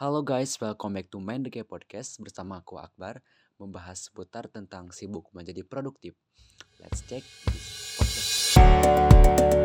Halo guys, welcome back to Mind the Podcast bersama aku Akbar membahas seputar tentang sibuk menjadi produktif. Let's check this podcast.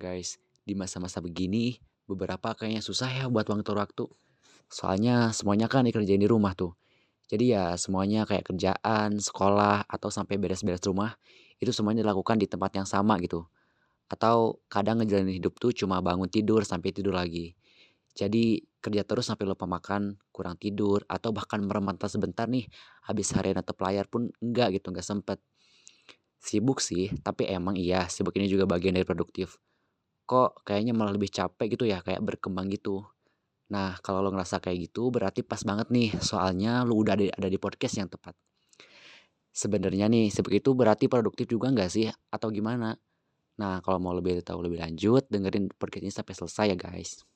Guys, di masa-masa begini beberapa kayaknya susah ya buat ngatur waktu. Soalnya semuanya kan dikerjain di rumah tuh. Jadi ya semuanya kayak kerjaan, sekolah, atau sampai beres-beres rumah itu semuanya dilakukan di tempat yang sama gitu. Atau kadang ngejalanin hidup tuh cuma bangun tidur sampai tidur lagi. Jadi kerja terus sampai lupa makan, kurang tidur, atau bahkan merem sebentar nih habis harian atau layar pun enggak gitu, enggak sempet. Sibuk sih, tapi emang iya sibuk ini juga bagian dari produktif. Kok kayaknya malah lebih capek gitu ya, kayak berkembang gitu. Nah, kalau lo ngerasa kayak gitu berarti pas banget nih, soalnya lo udah ada, ada di podcast yang tepat. Sebenarnya nih, sibuk itu berarti produktif juga nggak sih? Atau gimana? Nah, kalau mau lebih tahu lebih lanjut, dengerin podcast ini sampai selesai ya guys.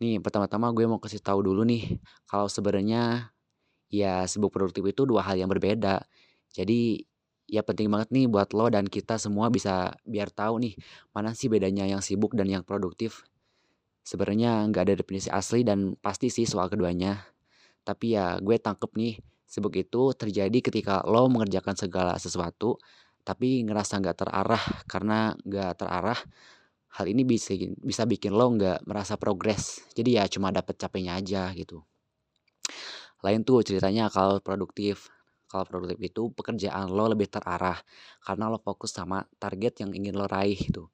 Nih, pertama-tama gue mau kasih tahu dulu nih, kalau sebenarnya ya sibuk produktif itu dua hal yang berbeda. Jadi ya penting banget nih buat lo dan kita semua bisa biar tahu nih mana sih bedanya yang sibuk dan yang produktif. Sebenarnya nggak ada definisi asli dan pasti sih soal keduanya. Tapi ya gue tangkep nih sibuk itu terjadi ketika lo mengerjakan segala sesuatu tapi ngerasa nggak terarah karena nggak terarah hal ini bisa bisa bikin lo nggak merasa progres jadi ya cuma dapet capeknya aja gitu lain tuh ceritanya kalau produktif kalau produktif itu pekerjaan lo lebih terarah karena lo fokus sama target yang ingin lo raih gitu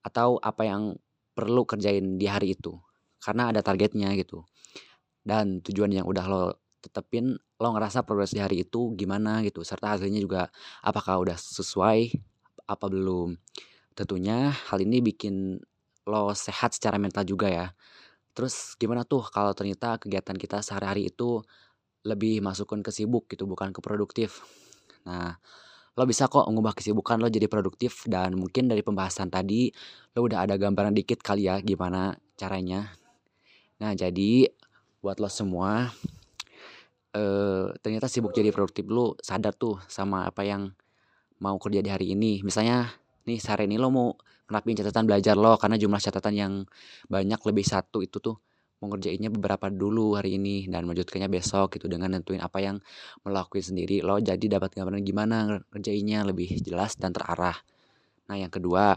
atau apa yang perlu kerjain di hari itu karena ada targetnya gitu. Dan tujuan yang udah lo tetepin lo ngerasa progres di hari itu gimana gitu serta hasilnya juga apakah udah sesuai apa belum. Tentunya hal ini bikin lo sehat secara mental juga ya. Terus gimana tuh kalau ternyata kegiatan kita sehari-hari itu lebih masukkan ke sibuk gitu bukan ke produktif. Nah lo bisa kok mengubah kesibukan lo jadi produktif dan mungkin dari pembahasan tadi lo udah ada gambaran dikit kali ya gimana caranya. Nah jadi buat lo semua eh, ternyata sibuk jadi produktif lo sadar tuh sama apa yang mau kerja di hari ini. Misalnya nih sehari ini lo mau ngerapin catatan belajar lo karena jumlah catatan yang banyak lebih satu itu tuh mau ngerjainnya beberapa dulu hari ini dan melanjutkannya besok gitu dengan nentuin apa yang melakukan sendiri. Lo jadi dapat gambaran gimana ngerjainnya lebih jelas dan terarah. Nah yang kedua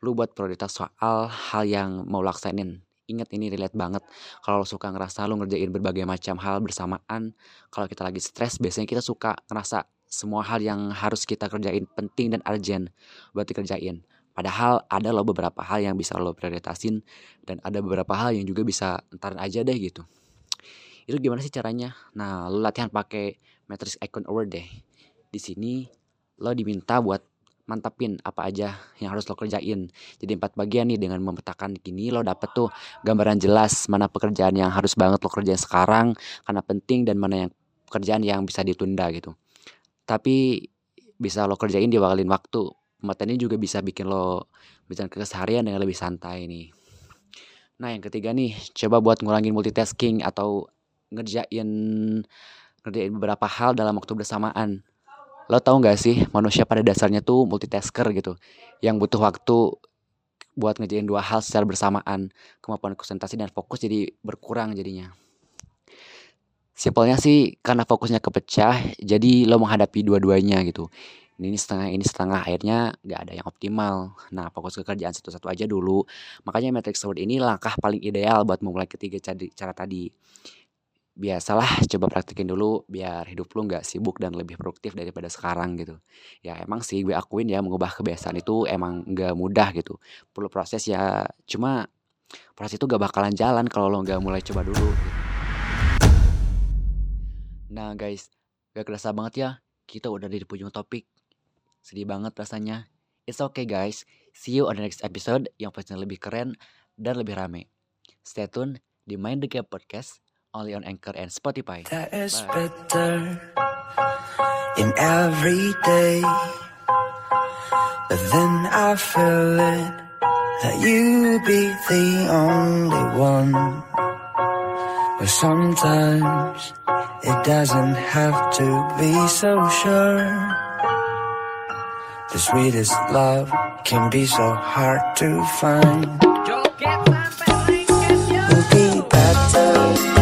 lu buat prioritas soal hal yang mau laksainin ingat ini relate banget. Kalau lo suka ngerasa lo ngerjain berbagai macam hal bersamaan kalau kita lagi stres biasanya kita suka ngerasa semua hal yang harus kita kerjain penting dan urgent buat dikerjain Padahal ada loh beberapa hal yang bisa lo prioritasin dan ada beberapa hal yang juga bisa ntar aja deh gitu. Itu gimana sih caranya? Nah, lo latihan pakai matrix icon award deh. Di sini lo diminta buat mantapin apa aja yang harus lo kerjain. Jadi empat bagian nih dengan memetakan gini lo dapet tuh gambaran jelas mana pekerjaan yang harus banget lo kerjain sekarang karena penting dan mana yang pekerjaan yang bisa ditunda gitu. Tapi bisa lo kerjain diwakalin waktu Pematen ini juga bisa bikin lo ke keseharian dengan lebih santai nih. Nah, yang ketiga nih, coba buat ngurangin multitasking atau ngerjain ngerjain beberapa hal dalam waktu bersamaan. Lo tau gak sih, manusia pada dasarnya tuh multitasker gitu, yang butuh waktu buat ngerjain dua hal secara bersamaan. Kemampuan konsentrasi dan fokus jadi berkurang jadinya. Simpelnya sih karena fokusnya kepecah, jadi lo menghadapi dua-duanya gitu ini setengah ini setengah akhirnya nggak ada yang optimal. Nah fokus ke kerjaan satu-satu aja dulu. Makanya matrix word ini langkah paling ideal buat memulai ketiga cara tadi. Biasalah coba praktekin dulu biar hidup lu nggak sibuk dan lebih produktif daripada sekarang gitu. Ya emang sih gue akuin ya mengubah kebiasaan itu emang nggak mudah gitu. Perlu proses ya cuma proses itu gak bakalan jalan kalau lo nggak mulai coba dulu gitu. nah guys gak kerasa banget ya kita udah di penghujung topik Sedih banget rasanya. It's okay guys. See you on the next episode yang pastinya lebih keren dan lebih rame. Stay tune di Mind the Gap Podcast only on Anchor and Spotify. That is better in every day. But then I feel it that you be the only one. But sometimes it doesn't have to be so sure. The sweetest love can be so hard to find. We'll be better.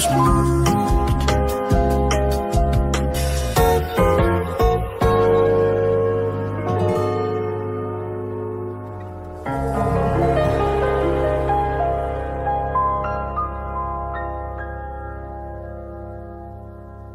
was wrong.